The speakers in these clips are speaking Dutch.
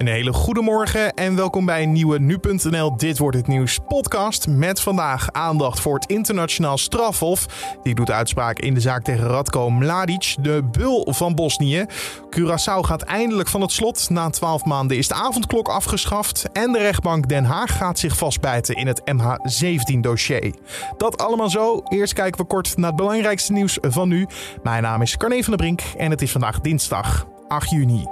Een hele goede morgen en welkom bij een nieuwe Nu.nl Dit Wordt Het Nieuws podcast. Met vandaag aandacht voor het internationaal strafhof. Die doet uitspraak in de zaak tegen Radko Mladic, de bul van Bosnië. Curaçao gaat eindelijk van het slot. Na 12 maanden is de avondklok afgeschaft. En de rechtbank Den Haag gaat zich vastbijten in het MH17-dossier. Dat allemaal zo. Eerst kijken we kort naar het belangrijkste nieuws van nu. Mijn naam is Carne van der Brink en het is vandaag dinsdag 8 juni.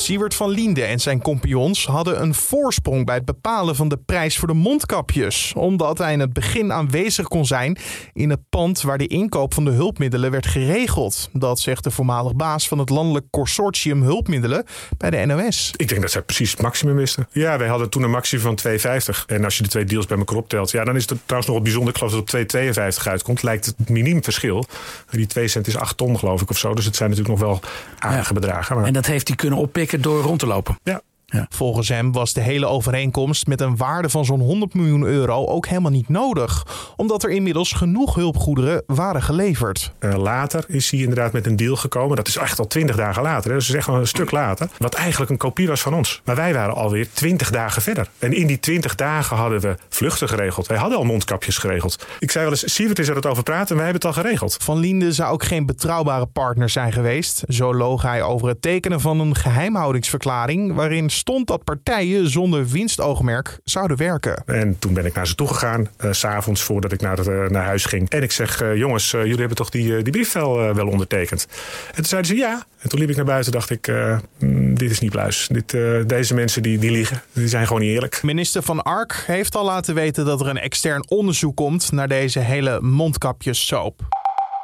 Siewert van Liende en zijn compagnons hadden een voorsprong bij het bepalen van de prijs voor de mondkapjes, omdat hij in het begin aanwezig kon zijn in het pand waar de inkoop van de hulpmiddelen werd geregeld. Dat zegt de voormalig baas van het landelijk consortium hulpmiddelen bij de NOS. Ik denk dat zij precies het maximum wisten. Ja, wij hadden toen een maximum van 2,50. En als je de twee deals bij elkaar optelt, ja, dan is het trouwens nog wat bijzonder. Ik geloof dat het op 2,52 uitkomt. Lijkt het miniem verschil. Die 2 cent is 8 ton, geloof ik, of zo. Dus het zijn natuurlijk nog wel aardige bedragen. Maar... En dat heeft hij kunnen oppikken door rond te lopen. Ja, ja. Volgens hem was de hele overeenkomst met een waarde van zo'n 100 miljoen euro ook helemaal niet nodig, omdat er inmiddels genoeg hulpgoederen waren geleverd. Uh, later is hij inderdaad met een deal gekomen. Dat is echt al 20 dagen later, hè? dus echt wel een stuk later. Wat eigenlijk een kopie was van ons. Maar wij waren alweer 20 dagen verder. En in die 20 dagen hadden we vluchten geregeld. Wij hadden al mondkapjes geregeld. Ik zei wel eens, Sievert is er het over praten en wij hebben het al geregeld. Van Linde zou ook geen betrouwbare partner zijn geweest. Zo loog hij over het tekenen van een geheimhoudingsverklaring waarin stond dat partijen zonder winstoogmerk zouden werken. En toen ben ik naar ze toe gegaan, uh, s'avonds voordat ik naar, het, uh, naar huis ging. En ik zeg, uh, jongens, jullie hebben toch die, die brief wel, wel ondertekend? En toen zeiden ze ja. En toen liep ik naar buiten dacht ik, mm, dit is niet pluis. Dit, deze mensen die, die liegen, die zijn gewoon niet eerlijk. Minister van Ark heeft al laten weten dat er een extern onderzoek komt naar deze hele mondkapjessoap.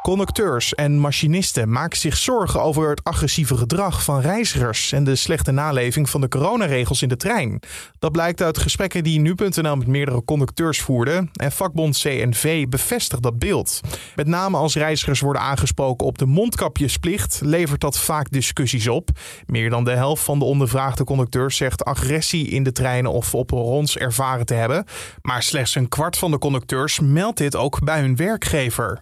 Conducteurs en machinisten maken zich zorgen over het agressieve gedrag van reizigers en de slechte naleving van de coronaregels in de trein. Dat blijkt uit gesprekken die nu.nl met meerdere conducteurs voerde en vakbond CNV bevestigt dat beeld. Met name als reizigers worden aangesproken op de mondkapjesplicht levert dat vaak discussies op. Meer dan de helft van de ondervraagde conducteurs zegt agressie in de treinen of op rons ervaren te hebben, maar slechts een kwart van de conducteurs meldt dit ook bij hun werkgever.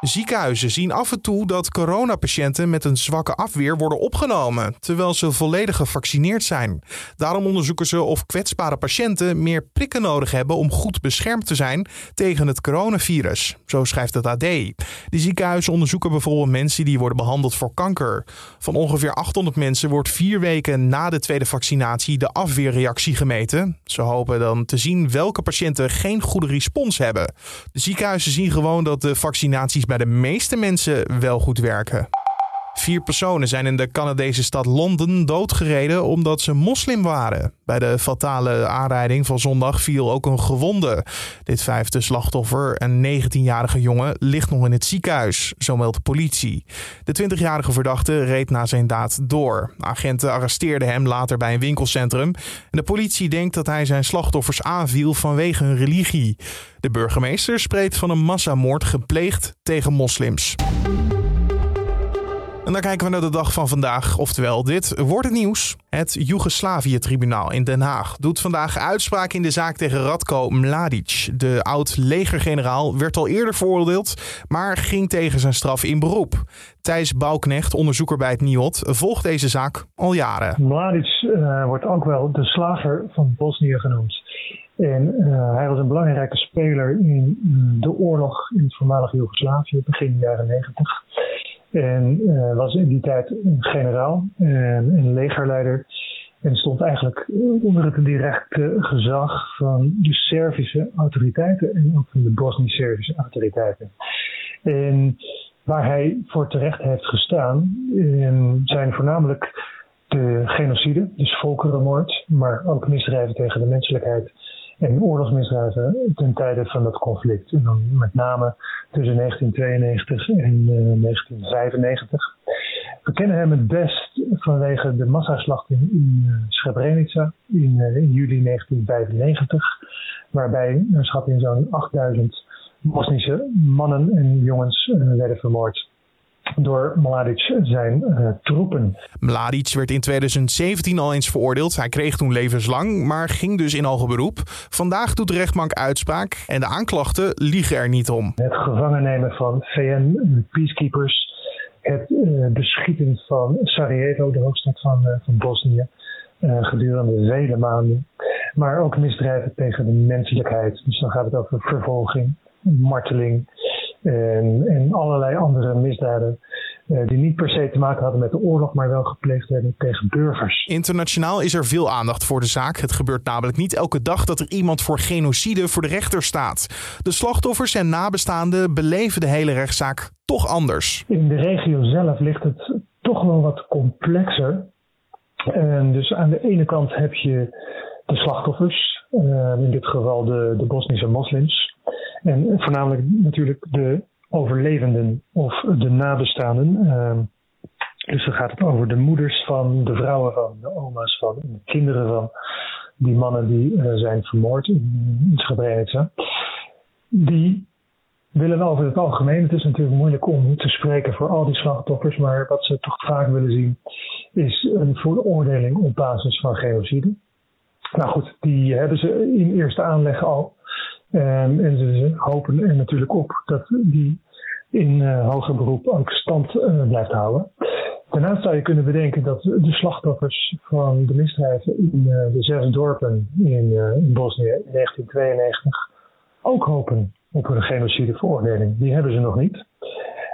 Ziekenhuizen zien af en toe dat coronapatiënten met een zwakke afweer worden opgenomen, terwijl ze volledig gevaccineerd zijn. Daarom onderzoeken ze of kwetsbare patiënten meer prikken nodig hebben om goed beschermd te zijn tegen het coronavirus. Zo schrijft het AD. De ziekenhuizen onderzoeken bijvoorbeeld mensen die worden behandeld voor kanker. Van ongeveer 800 mensen wordt vier weken na de tweede vaccinatie de afweerreactie gemeten. Ze hopen dan te zien welke patiënten geen goede respons hebben. De ziekenhuizen zien gewoon dat de vaccinaties bij de meeste mensen wel goed werken. Vier personen zijn in de Canadese stad Londen doodgereden omdat ze moslim waren. Bij de fatale aanrijding van zondag viel ook een gewonde. Dit vijfde slachtoffer, een 19-jarige jongen, ligt nog in het ziekenhuis, zo meldt de politie. De 20-jarige verdachte reed na zijn daad door. Agenten arresteerden hem later bij een winkelcentrum. En de politie denkt dat hij zijn slachtoffers aanviel vanwege hun religie. De burgemeester spreekt van een massamoord gepleegd tegen moslims. En dan kijken we naar de dag van vandaag. Oftewel, dit wordt het nieuws. Het Joegoslavië-tribunaal in Den Haag doet vandaag uitspraak in de zaak tegen Radko Mladic. De oud-legergeneraal werd al eerder veroordeeld, maar ging tegen zijn straf in beroep. Thijs Bouwknecht, onderzoeker bij het NIOD, volgt deze zaak al jaren. Mladic uh, wordt ook wel de slager van Bosnië genoemd. En uh, hij was een belangrijke speler in de oorlog in het voormalige Joegoslavië, begin jaren negentig. En uh, was in die tijd een generaal en een legerleider. En stond eigenlijk onder het directe gezag van de Servische autoriteiten en ook van de Bosnisch-Servische autoriteiten. En waar hij voor terecht heeft gestaan zijn voornamelijk de genocide, dus volkerenmoord, maar ook misdrijven tegen de menselijkheid en oorlogsmisdrijven ten tijde van dat conflict. En dan met name tussen 1992 en uh, eh, 1995. We kennen hem het best vanwege de massaslachting in uh, Srebrenica in, in, juli 1995, waarbij naar schatting zo'n 8000 Bosnische mannen en jongens werden vermoord door Mladic zijn uh, troepen. Mladic werd in 2017 al eens veroordeeld. Hij kreeg toen levenslang, maar ging dus in hoger beroep. Vandaag doet de rechtbank uitspraak en de aanklachten liegen er niet om. Het gevangen nemen van VN-peacekeepers het uh, beschieten van Sarajevo, de hoofdstad van, uh, van Bosnië, gedurende vele maanden. Maar ook misdrijven tegen de menselijkheid. Dus dan gaat het over vervolging, marteling en, en allerlei andere misdaden eh, die niet per se te maken hadden met de oorlog, maar wel gepleegd werden tegen burgers. Internationaal is er veel aandacht voor de zaak. Het gebeurt namelijk niet elke dag dat er iemand voor genocide voor de rechter staat. De slachtoffers en nabestaanden beleven de hele rechtszaak toch anders. In de regio zelf ligt het toch wel wat complexer. En dus aan de ene kant heb je de slachtoffers, in dit geval de, de Bosnische moslims. En voornamelijk natuurlijk de overlevenden of de nabestaanden. Ehm, dus dan gaat het over de moeders van, de vrouwen van, de oma's van, de kinderen van die mannen die uh, zijn vermoord in, Srebrenica. Die willen over het algemeen, het is natuurlijk moeilijk om te spreken voor al die slachtoffers, maar wat ze toch vaak willen zien is een veroordeling op basis van genocide. Nou goed, die hebben ze in eerste aanleg al Um, en ze hopen er natuurlijk op dat die in uh, hoger beroep ook stand uh, blijft houden. Daarnaast zou je kunnen bedenken dat de slachtoffers van de misdrijven in uh, de zes dorpen in, in Bosnië in 1992 ook hopen op een genocideveroordeling. Die hebben ze nog niet.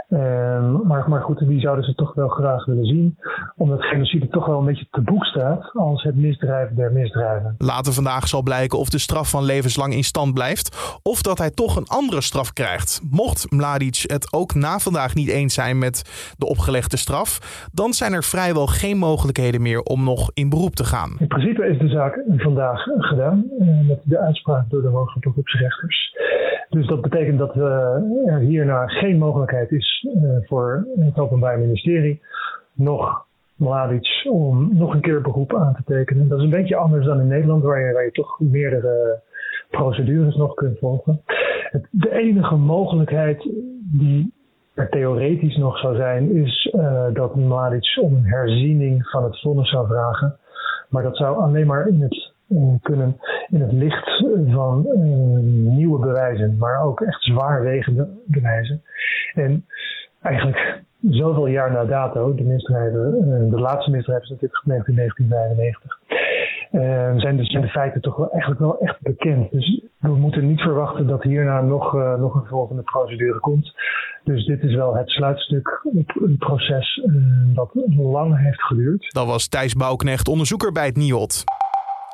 Um, maar, maar goed, die zouden ze toch wel graag willen zien. Omdat genocide toch wel een beetje te boek staat als het misdrijven der misdrijven. Later vandaag zal blijken of de straf van levenslang in stand blijft. Of dat hij toch een andere straf krijgt. Mocht Mladic het ook na vandaag niet eens zijn met de opgelegde straf. Dan zijn er vrijwel geen mogelijkheden meer om nog in beroep te gaan. In principe is de zaak vandaag gedaan. Met de uitspraak door de hoge beroepsrechters. Dus dat betekent dat uh, er hierna geen mogelijkheid is voor het Openbaar Ministerie nog Mladic om nog een keer beroep aan te tekenen. Dat is een beetje anders dan in Nederland, waar je, toch meerdere procedures nog kunt volgen. De enige mogelijkheid die er theoretisch nog zou zijn, is uh, dat Mladic om een herziening van het vonnis zou vragen. Maar dat zou alleen maar in het kunnen in het licht van uh, nieuwe bewijzen, maar ook echt zwaarwegende bewijzen. En eigenlijk zoveel jaar na dato, de misdrijven, uh, de laatste misdrijven is natuurlijk gepleegd in 1995, uh, zijn, de, de feiten toch wel eigenlijk wel echt bekend. Dus we moeten niet verwachten dat hierna nog, nog een volgende procedure komt. Dus dit is wel het sluitstuk op een proces dat lang heeft geduurd. Dat was Thijs Bouwknecht, onderzoeker bij het NIOD.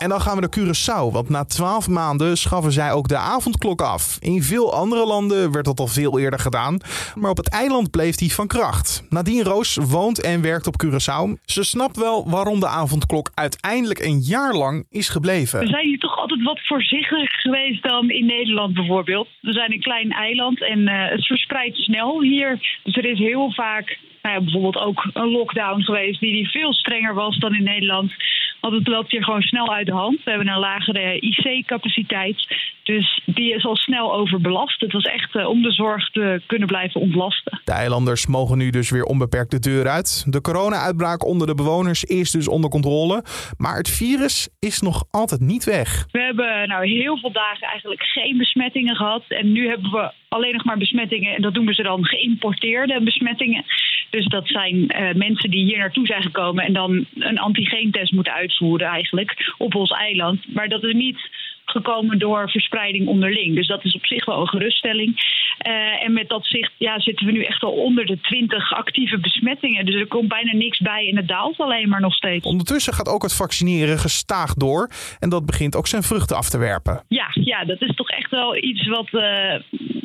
En dan gaan we naar Curaçao, want na twaalf maanden schaffen zij ook de avondklok af. In veel andere landen werd dat al veel eerder gedaan, maar op het eiland bleef die van kracht. Nadine Roos woont en werkt op Curaçao. Ze snapt wel waarom de avondklok uiteindelijk een jaar lang is gebleven. We zijn hier toch altijd wat voorzichtiger geweest dan in Nederland bijvoorbeeld. We zijn een klein eiland en uh, het verspreidt snel hier. Dus er is heel vaak nou bijvoorbeeld ook een lockdown geweest die, die veel strenger was dan in Nederland. Want het loopt hier gewoon snel uit de hand. We hebben een lagere IC-capaciteit. Dus die is al snel overbelast. Het was echt uh, om de zorg te kunnen blijven ontlasten. De eilanders mogen nu dus weer onbeperkt de deur uit. De corona-uitbraak onder de bewoners is dus onder controle. Maar het virus is nog altijd niet weg. We hebben nou heel veel dagen eigenlijk geen besmettingen gehad. En nu hebben we alleen nog maar besmettingen. En dat noemen ze dan geïmporteerde besmettingen. Dus dat zijn uh, mensen die hier naartoe zijn gekomen en dan een antigeentest moeten uitvoeren eigenlijk op ons eiland. Maar dat is niet gekomen door verspreiding onderling. Dus dat is op zich wel een geruststelling. Uh, en met dat zicht ja, zitten we nu echt al onder de 20 actieve besmettingen. Dus er komt bijna niks bij en het daalt alleen maar nog steeds. Ondertussen gaat ook het vaccineren gestaag door. En dat begint ook zijn vruchten af te werpen. Ja, ja dat is toch echt wel iets wat uh,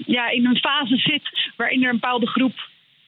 ja, in een fase zit waarin er een bepaalde groep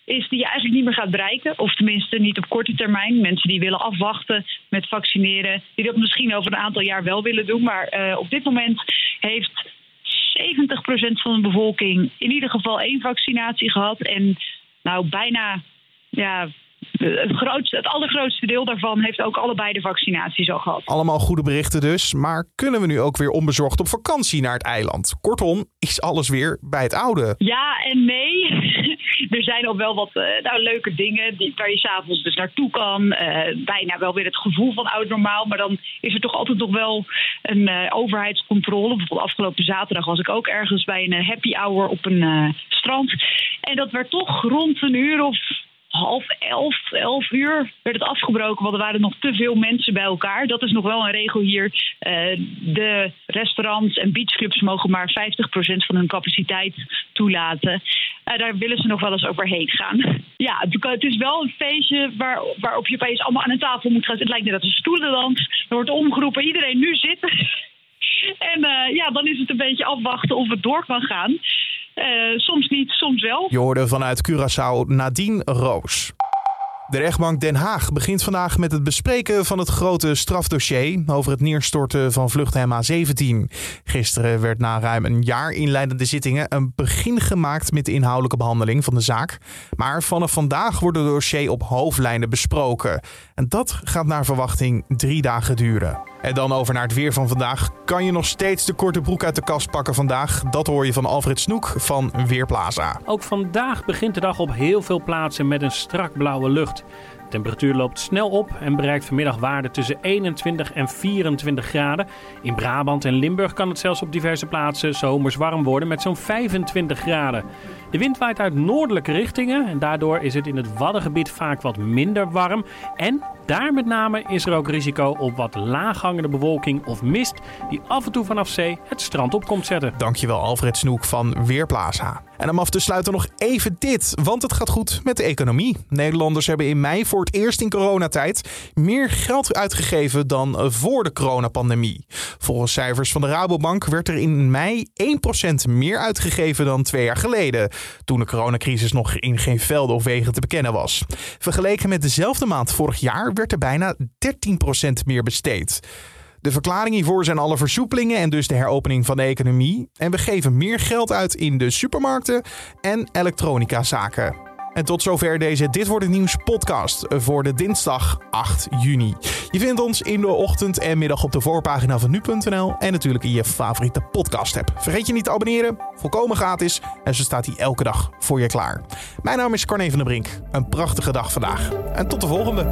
is die je eigenlijk niet meer gaat bereiken. Of tenminste niet op korte termijn. Mensen die willen afwachten met vaccineren. Die dat misschien over een aantal jaar wel willen doen. Maar uh, op dit moment heeft 70% van de bevolking in ieder geval één vaccinatie gehad. En nou bijna ja, het, grootste, het allergrootste deel daarvan heeft ook allebei de vaccinaties al gehad. Allemaal goede berichten dus. Maar kunnen we nu ook weer onbezorgd op vakantie naar het eiland? Kortom, is alles weer bij het oude? Ja en nee. er zijn nog wel wat uh, nou, leuke dingen die, waar je s'avonds dus naartoe kan. Uh, bijna wel weer het gevoel van oud normaal. Maar dan is er toch altijd nog wel een uh, overheidscontrole. Bijvoorbeeld afgelopen zaterdag was ik ook ergens bij een happy hour op een strand. En dat werd toch rond een uur of half elf, elf uur werd het afgebroken, want er waren nog te veel mensen bij elkaar. Dat is nog wel een regel hier. Uh, de restaurants en beachclubs mogen maar 50% van hun capaciteit toelaten. Uh, daar willen ze nog wel eens overheen gaan. Ja, het is wel een feestje waar, waarop je opeens allemaal aan een tafel moet gaan. Het lijkt net dat een stoelendans. Er wordt omgeroepen, iedereen nu zitten. en uh, ja, dan is het een beetje afwachten of het door kan gaan. Uh, soms niet, soms wel. Je hoorde vanuit Curaçao Nadine Roos. De rechtbank Den Haag begint vandaag met het bespreken van het grote strafdossier over het neerstorten van vlucht MH17. Gisteren werd na ruim een jaar inleidende zittingen een begin gemaakt met de inhoudelijke behandeling van de zaak. Maar vanaf vandaag wordt het dossier op hoofdlijnen besproken. En dat gaat naar verwachting drie dagen duren. En dan over naar het weer van vandaag. Kan je nog steeds de korte broek uit de kast pakken vandaag? Dat hoor je van Alfred Snoek van Weerplaza. Ook vandaag begint de dag op heel veel plaatsen met een strak blauwe lucht. De temperatuur loopt snel op en bereikt vanmiddag waarden tussen 21 en 24 graden. In Brabant en Limburg kan het zelfs op diverse plaatsen zomers warm worden met zo'n 25 graden. De wind waait uit noordelijke richtingen en daardoor is het in het Waddengebied vaak wat minder warm. En daar met name is er ook risico op wat laaghangende bewolking of mist die af en toe vanaf zee het strand op komt zetten. Dankjewel Alfred Snoek van Weerplaza. En om af te sluiten nog even dit, want het gaat goed met de economie. Nederlanders hebben in mei voor het eerst in coronatijd meer geld uitgegeven dan voor de coronapandemie. Volgens cijfers van de Rabobank werd er in mei 1% meer uitgegeven dan twee jaar geleden, toen de coronacrisis nog in geen velden of wegen te bekennen was. Vergeleken met dezelfde maand vorig jaar werd er bijna 13% meer besteed. De verklaring hiervoor zijn alle versoepelingen en dus de heropening van de economie. En we geven meer geld uit in de supermarkten en elektronicazaken. En tot zover deze Dit wordt het nieuws podcast voor de dinsdag 8 juni. Je vindt ons in de ochtend en middag op de voorpagina van nu.nl en natuurlijk in je favoriete podcast app. Vergeet je niet te abonneren, volkomen gratis en zo staat hij elke dag voor je klaar. Mijn naam is Carne van der Brink. Een prachtige dag vandaag en tot de volgende.